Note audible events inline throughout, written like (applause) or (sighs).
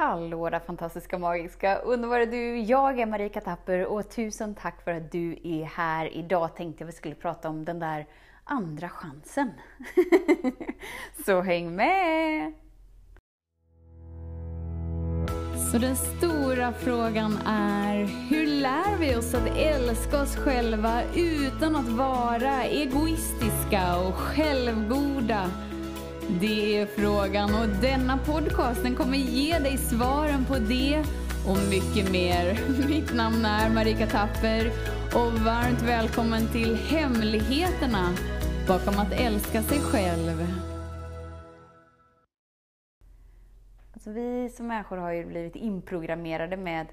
Hallå där fantastiska, magiska, underbara du! Jag är Marika Tapper och tusen tack för att du är här. Idag tänkte jag vi skulle prata om den där andra chansen. (laughs) Så häng med! Så den stora frågan är, hur lär vi oss att älska oss själva utan att vara egoistiska och självgoda? Det är frågan och denna podcast den kommer ge dig svaren på det och mycket mer. (laughs) Mitt namn är Marika Tapper och varmt välkommen till Hemligheterna bakom att älska sig själv. Alltså vi som människor har ju blivit inprogrammerade med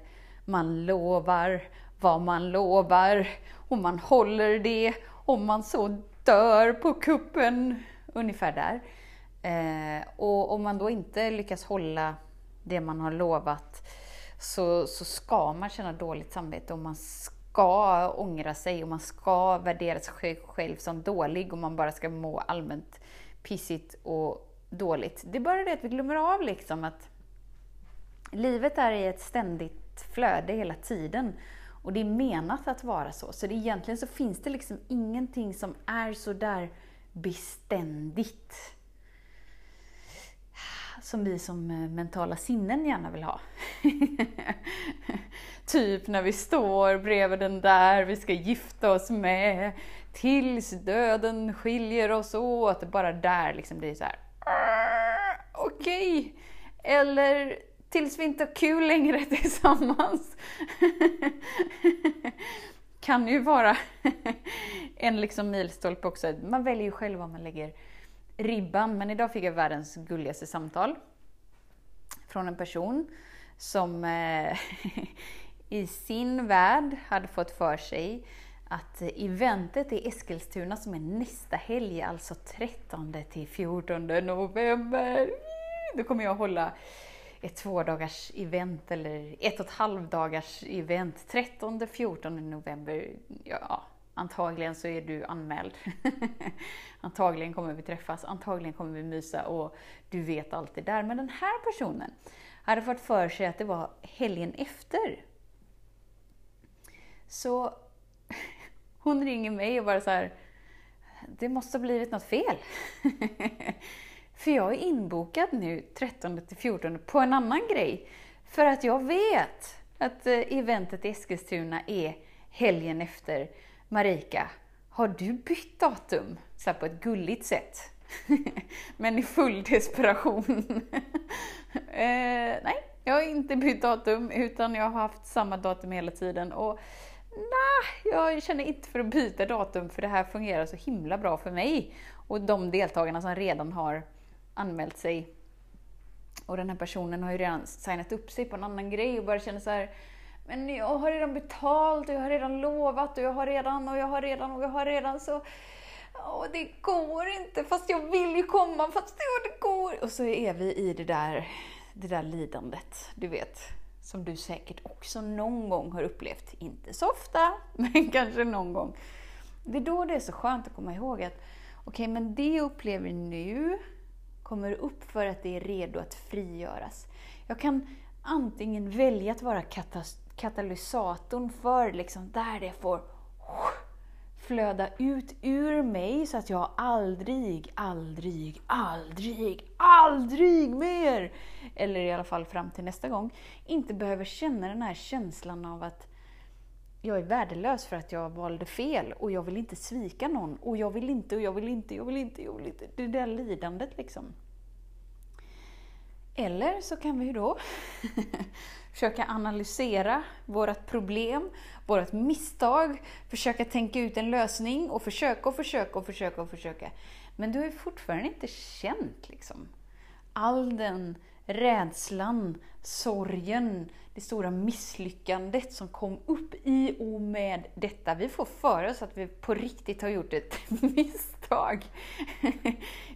man lovar vad man lovar och man håller det om man så dör på kuppen. Ungefär där. Eh, och om man då inte lyckas hålla det man har lovat så, så ska man känna dåligt samvete och man ska ångra sig och man ska värdera sig själv som dålig och man bara ska må allmänt pissigt och dåligt. Det är bara det att vi glömmer av liksom att livet är i ett ständigt flöde hela tiden. Och det är menat att vara så. Så det, egentligen så finns det liksom ingenting som är så där beständigt som vi som eh, mentala sinnen gärna vill ha. (laughs) typ när vi står bredvid den där vi ska gifta oss med, tills döden skiljer oss åt. Bara där liksom blir det så här. Okej! Okay. Eller tills vi inte har kul längre (laughs) tillsammans. (laughs) kan ju vara en liksom milstolpe också. Man väljer ju själv vad man lägger ribban. Men idag fick jag världens gulligaste samtal från en person som eh, (laughs) i sin värld hade fått för sig att eventet i Eskilstuna som är nästa helg, alltså 13 till 14 november. Då kommer jag hålla ett två dagars event eller ett och ett halvt dagars event 13-14 november. Ja, Antagligen så är du anmäld. (laughs) antagligen kommer vi träffas, antagligen kommer vi mysa och du vet allt det där. Men den här personen hade fått för sig att det var helgen efter. Så (laughs) hon ringer mig och bara så här, det måste ha blivit något fel. (laughs) För jag är inbokad nu 13 till 14 på en annan grej. För att jag vet att eh, eventet i Eskilstuna är helgen efter. Marika, har du bytt datum? Så på ett gulligt sätt. (laughs) Men i full desperation. (laughs) eh, nej, jag har inte bytt datum utan jag har haft samma datum hela tiden. Och nej, jag känner inte för att byta datum för det här fungerar så himla bra för mig och de deltagarna som redan har anmält sig. Och den här personen har ju redan signat upp sig på en annan grej och bara känner så här men jag har redan betalt och jag har redan lovat och jag har redan och jag har redan och jag har redan så Åh, det går inte, fast jag vill ju komma, fast det går. Och så är vi i det där, det där lidandet, du vet. Som du säkert också någon gång har upplevt. Inte så ofta, (laughs) men kanske någon gång. Det är då det är så skönt att komma ihåg att okej, okay, men det jag upplever nu kommer upp för att det är redo att frigöras. Jag kan antingen välja att vara katastrof katalysatorn för liksom där det får flöda ut ur mig så att jag aldrig, aldrig, aldrig, aldrig mer, eller i alla fall fram till nästa gång, inte behöver känna den här känslan av att jag är värdelös för att jag valde fel och jag vill inte svika någon och jag vill inte och jag vill inte, jag vill inte, jag vill inte. Det där lidandet liksom. Eller så kan vi då (laughs) försöka analysera vårt problem, vårt misstag, försöka tänka ut en lösning och försöka och försöka och försöka och försöka. Men du har ju fortfarande inte känt liksom all den rädslan, sorgen, det stora misslyckandet som kom upp i och med detta. Vi får för oss att vi på riktigt har gjort ett (laughs) misstag.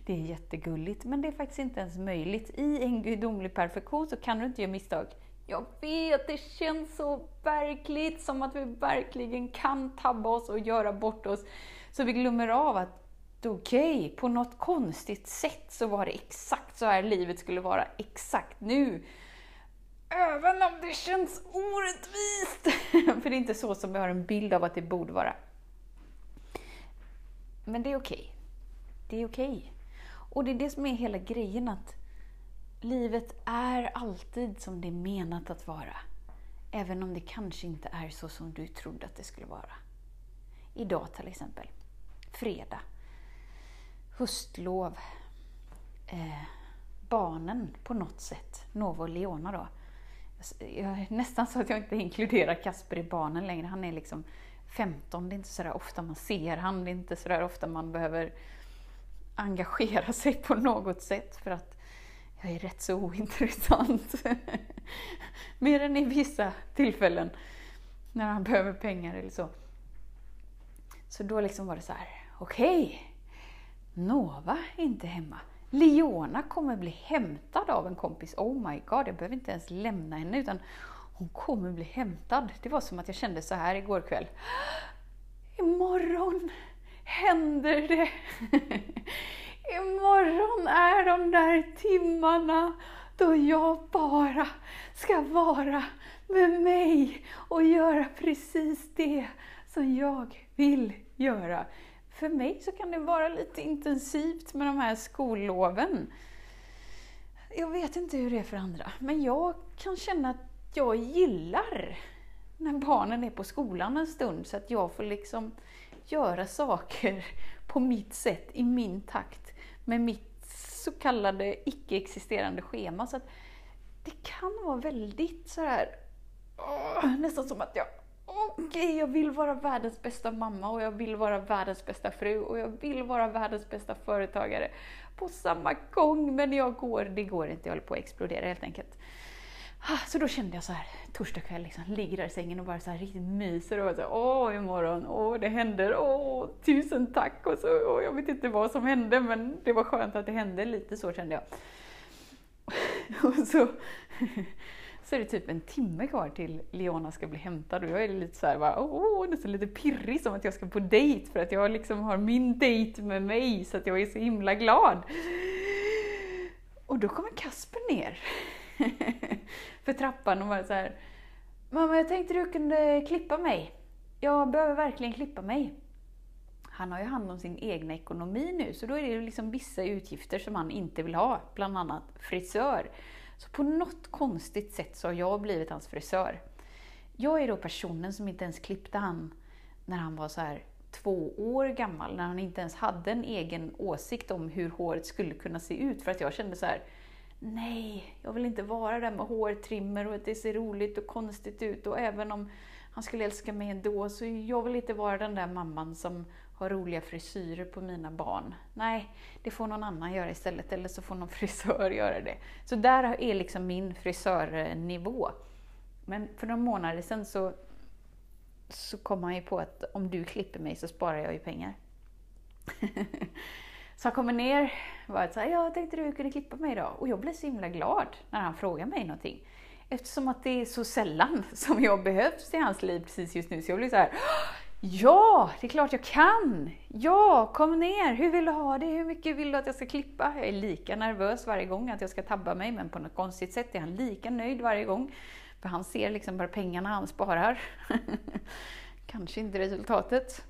Det är jättegulligt, men det är faktiskt inte ens möjligt. I en gudomlig perfektion så kan du inte göra misstag. Jag vet, det känns så verkligt, som att vi verkligen kan tabba oss och göra bort oss. Så vi glömmer av att okej, okay, på något konstigt sätt så var det exakt så här livet skulle vara exakt nu. Även om det känns orättvist. (laughs) För det är inte så som vi har en bild av att det borde vara. Men det är okej. Okay. Det är okej. Okay. Och det är det som är hela grejen att livet är alltid som det är menat att vara. Även om det kanske inte är så som du trodde att det skulle vara. Idag till exempel. Fredag. Höstlov. Eh, barnen på något sätt. Nova och Leona då. Jag, nästan så att jag inte inkluderar Kasper i barnen längre. Han är liksom 15. Det är inte sådär ofta man ser han. Det är inte sådär ofta man behöver engagera (laughs) sig på något sätt för att jag är rätt så ointressant. (laughs) Mer än i vissa tillfällen när han behöver pengar eller så. Så då liksom var det så här, okej, okay, Nova är inte hemma. Leona kommer bli hämtad av en kompis. Oh my god, jag behöver inte ens lämna henne utan hon kommer bli hämtad. Det var som att jag kände så här igår kväll. Imorgon händer det. (laughs) Imorgon är de där timmarna då jag bara ska vara med mig och göra precis det som jag vill göra. För mig så kan det vara lite intensivt med de här skolloven. Jag vet inte hur det är för andra, men jag kan känna att jag gillar när barnen är på skolan en stund så att jag får liksom göra saker på mitt sätt, i min takt, med mitt så kallade icke-existerande schema. Så att det kan vara väldigt så här, åh, nästan som att jag okej, okay, jag vill vara världens bästa mamma och jag vill vara världens bästa fru och jag vill vara världens bästa företagare på samma gång. Men jag går, det går inte, jag håller på att explodera helt enkelt. Ah, så då kände jag så här, torsdag kväll, liksom, ligger där i sängen och bara så här riktigt myser och så åh imorgon, åh det händer, åh tusen tack och så, åh, jag vet inte vad som hände men det var skönt att det hände, lite så kände jag. (laughs) Och så, så är det typ en timme kvar till Leona ska bli hämtad och jag är lite så här, bara, åh, nästan lite pirrig som att jag ska på dejt för att jag liksom har min dejt med mig så att jag är så himla glad. Och då kommer Kasper ner (laughs) för trappan och bara så här, Mamma, jag tänkte du kunde klippa mig. Jag behöver verkligen klippa mig. Han har ju hand om sin egna ekonomi nu, så då är det liksom vissa utgifter som han inte vill ha, bland annat frisör. Så på något konstigt sätt så har jag blivit hans frisör. Jag är då personen som inte ens klippte han när han var så här två år gammal, när han inte ens hade en egen åsikt om hur håret skulle kunna se ut. För att jag kände så här, nej, jag vill inte vara där med hårtrimmer och att det ser roligt och konstigt ut. Och även om han skulle älska mig ändå, så jag vill inte vara den där mamman som ha roliga frisyrer på mina barn. Nej, det får någon annan göra istället, eller så får någon (laughs) frisör göra det. Så där är liksom min frisörnivå. Men för några månader sedan så, så kom han ju på att om du klipper mig så sparar jag ju pengar. (laughs) så han kommer ner och bara så här, jag tänkte du kunde klippa mig idag. Och jag blev så himla glad när han frågar mig någonting. Eftersom att det är så sällan (laughs) som jag behövs i hans liv precis just nu. Så jag blir så här, Ja, det är klart jag kan! Ja, kom ner! Hur vill du ha det? Hur mycket vill du att jag ska klippa? Jag är lika nervös varje gång att jag ska tabba mig, men på något konstigt sätt är han lika nöjd varje gång. För han ser liksom bara pengarna han sparar. (laughs) kanske inte resultatet.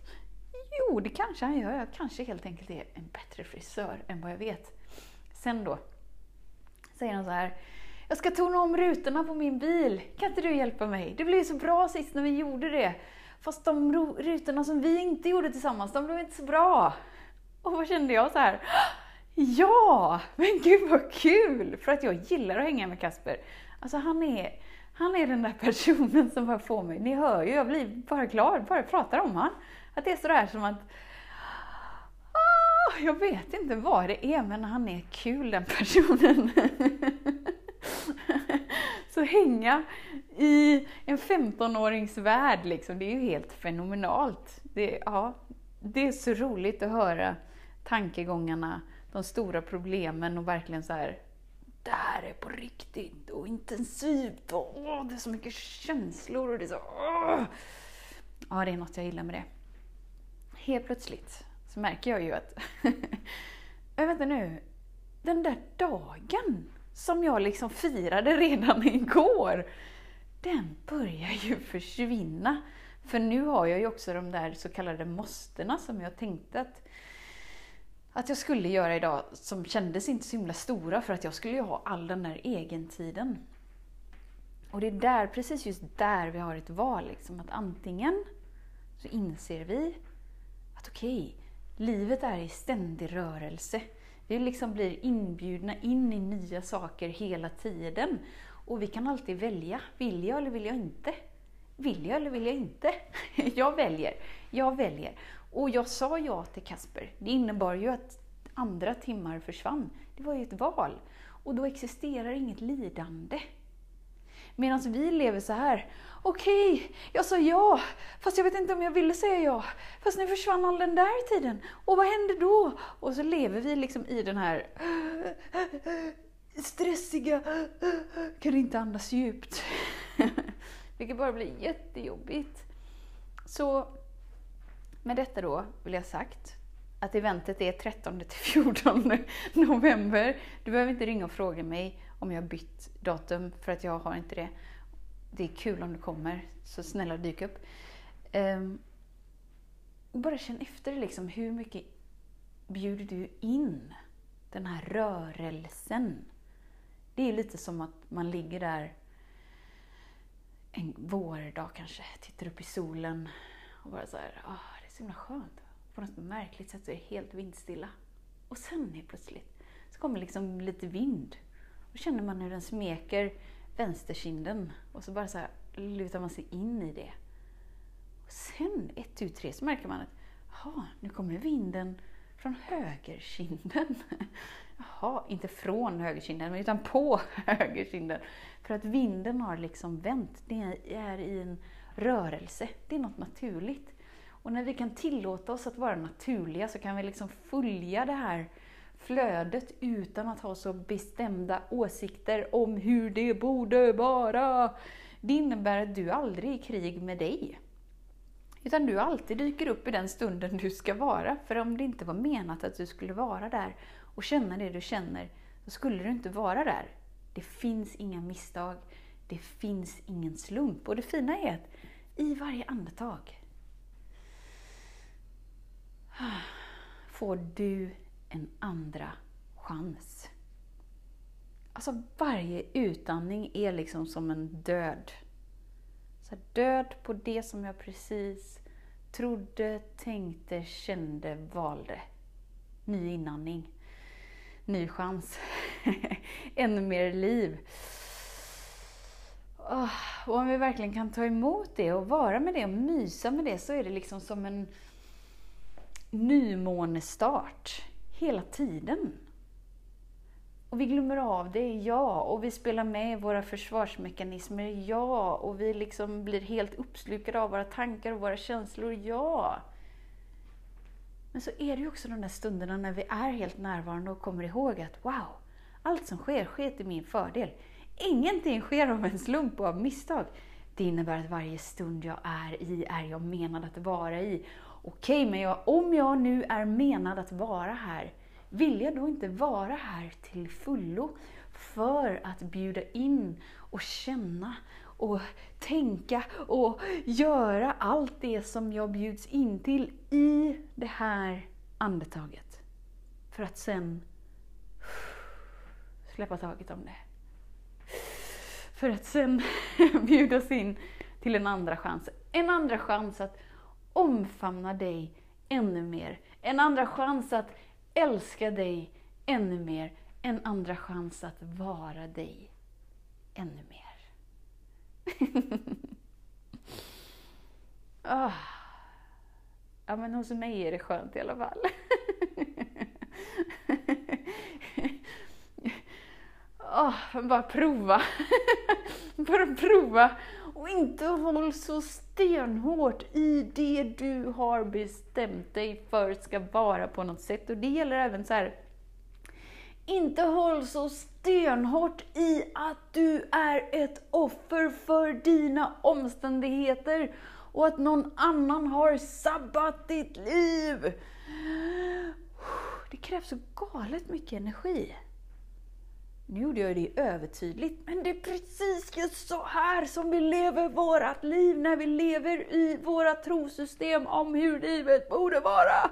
Jo, det kanske han gör. Jag kanske helt enkelt är en bättre frisör än vad jag vet. Sen då säger han så här. Jag ska tona om rutorna på min bil. Kan inte du hjälpa mig? Det blev så bra sist när vi gjorde det. Fast de rutorna som vi inte gjorde tillsammans, de blev inte så bra. Och vad kände jag så här? Ja, men gud vad kul! För att jag gillar att hänga med Kasper. Alltså han är, han är den där personen som bara får mig, ni hör ju, jag blir bara glad bara jag pratar om han. Att det är sådär som att ah, jag vet inte vad det är, men han är kul den personen. (laughs) Så hänga i en 15-årings värld, liksom, det är ju helt fenomenalt. Det, ja, det är så roligt att höra tankegångarna, de stora problemen och verkligen så här, det här är på riktigt och intensivt och åh, det är så mycket känslor och det är så... Åh. Ja, det är något jag gillar med det. Helt plötsligt så märker jag ju att, (laughs) äh, vänta nu, den där dagen som jag liksom firade redan (laughs) igår, den börjar ju försvinna. För nu har jag ju också de där så kallade måstena som jag tänkte att, att jag skulle göra idag, som kändes inte så himla stora för att jag skulle ju ha all den där egentiden. Och det är där, precis just där vi har ett val, liksom, att antingen så inser vi att okej, okay, livet är i ständig rörelse. Vi liksom blir inbjudna in i nya saker hela tiden. Och vi kan alltid välja, vill jag eller vill jag inte? Vill jag eller vill jag inte? (laughs) Jag väljer, jag väljer. Och jag sa ja till Kasper. Det innebar ju att andra timmar försvann. Det var ju ett val. Och då existerar inget lidande. Medan vi lever så här. Okej, okay, jag sa ja, fast jag vet inte om jag ville säga ja. Fast nu försvann all den där tiden. Och vad hände då? Och så lever vi liksom i den här stressiga, kan inte andas djupt. (laughs) Vilket bara blir jättejobbigt. Så med detta då vill jag sagt att eventet är 13 till 14 (laughs) november. Du behöver inte ringa och fråga mig om jag bytt datum, för att jag har inte det. Det är kul om du kommer, så snälla dyk upp. Um, och bara känn efter liksom, hur mycket bjuder du in den här rörelsen? Det är lite som att man ligger där en vårdag kanske, tittar upp i solen och bara så här, ah, det är så himla skönt. På något märkligt sätt så är det helt vindstilla. Och sen helt plötsligt så kommer liksom lite vind då känner man hur den smeker vänsterkinden och så bara så här lutar man sig in i det. Och sen, ett, tu, tre, så märker man att jaha, nu kommer vinden från högerkinden. (laughs) Jaha, inte från högerkinden, utan på (laughs) högerkinden. För att vinden har liksom vänt. Det är i en rörelse. Det är något naturligt. Och när vi kan tillåta oss att vara naturliga så kan vi liksom följa det här flödet utan att ha så bestämda åsikter om hur det borde vara. Det innebär att du aldrig är i krig med dig. Utan du alltid dyker upp i den stunden du ska vara. För om det inte var menat att du skulle vara där och känna det du känner, så skulle du inte vara där. Det finns inga misstag. Det finns ingen slump. Och det fina är att i varje andetag får du en andra chans. Alltså varje utandning är liksom som en död. Så död på det som jag precis trodde, tänkte, kände, valde. Ny inandning. Ny chans. (laughs) Ännu mer liv. Ah, och om vi verkligen kan ta emot det och vara med det och mysa med det så är det liksom som en nymånestart hela tiden. Och vi glömmer av det, ja. Och vi spelar med våra försvarsmekanismer, ja. Och vi liksom blir helt uppslukade av våra tankar och våra känslor, ja. Men så är det ju också de där stunderna när vi är helt närvarande och kommer ihåg att wow, allt som sker, sker till min fördel. Ingenting sker av en slump och av misstag. Det innebär att varje stund jag är i är jag menad att vara i. Okej, men jag, om jag nu är menad att vara här, vill jag då inte vara här till fullo för att bjuda in och känna och tänka och göra allt det som jag bjuds in till i det här andetaget. För att sen släppa taget om det. För att sen (laughs) bjudas in till en andra chans. En andra chans att omfamna dig ännu mer. En andra chans att älska dig ännu mer. En andra chans att vara dig ännu mer. oh. (laughs) Ja, men hos mig är det skönt i alla fall. oh, (laughs) bara prova. (laughs) bara prova inte håll så stenhårt i det du har bestämt dig för ska vara på något sätt. Och det gäller även så här, inte håll så stenhårt i att du är ett offer för dina omständigheter och att någon annan har sabbat ditt liv. (sighs) Det krävs så galet mycket energi. Nu gjorde jag det övertydligt, men det är precis just så här som vi lever vårat liv när vi lever i våra trosystem om hur livet borde vara.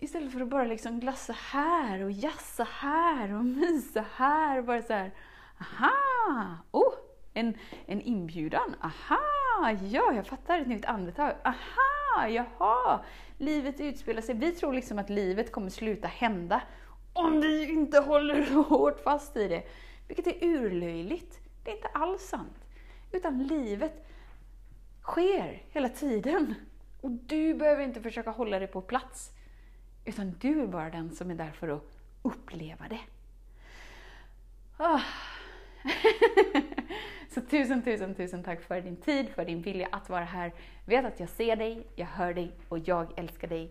Istället för att bara liksom glassa här och jassa här och mysa här. Bara så här, aha, oh, en, en inbjudan, aha, ja, jag fattar ett nytt andetag, aha, jaha, livet utspelar sig. Vi tror liksom att livet kommer sluta hända om vi inte håller hårt fast i det. Vilket är urlöjligt. Det är inte alls sant. Utan livet sker hela tiden. Och du behöver inte försöka hålla det på plats. Utan du är bara den som är där för att uppleva det. Oh. (laughs) Så tusen, tusen, tusen tack för din tid, för din vilja att vara här. Vet att jag ser dig, jag hör dig och jag älskar dig.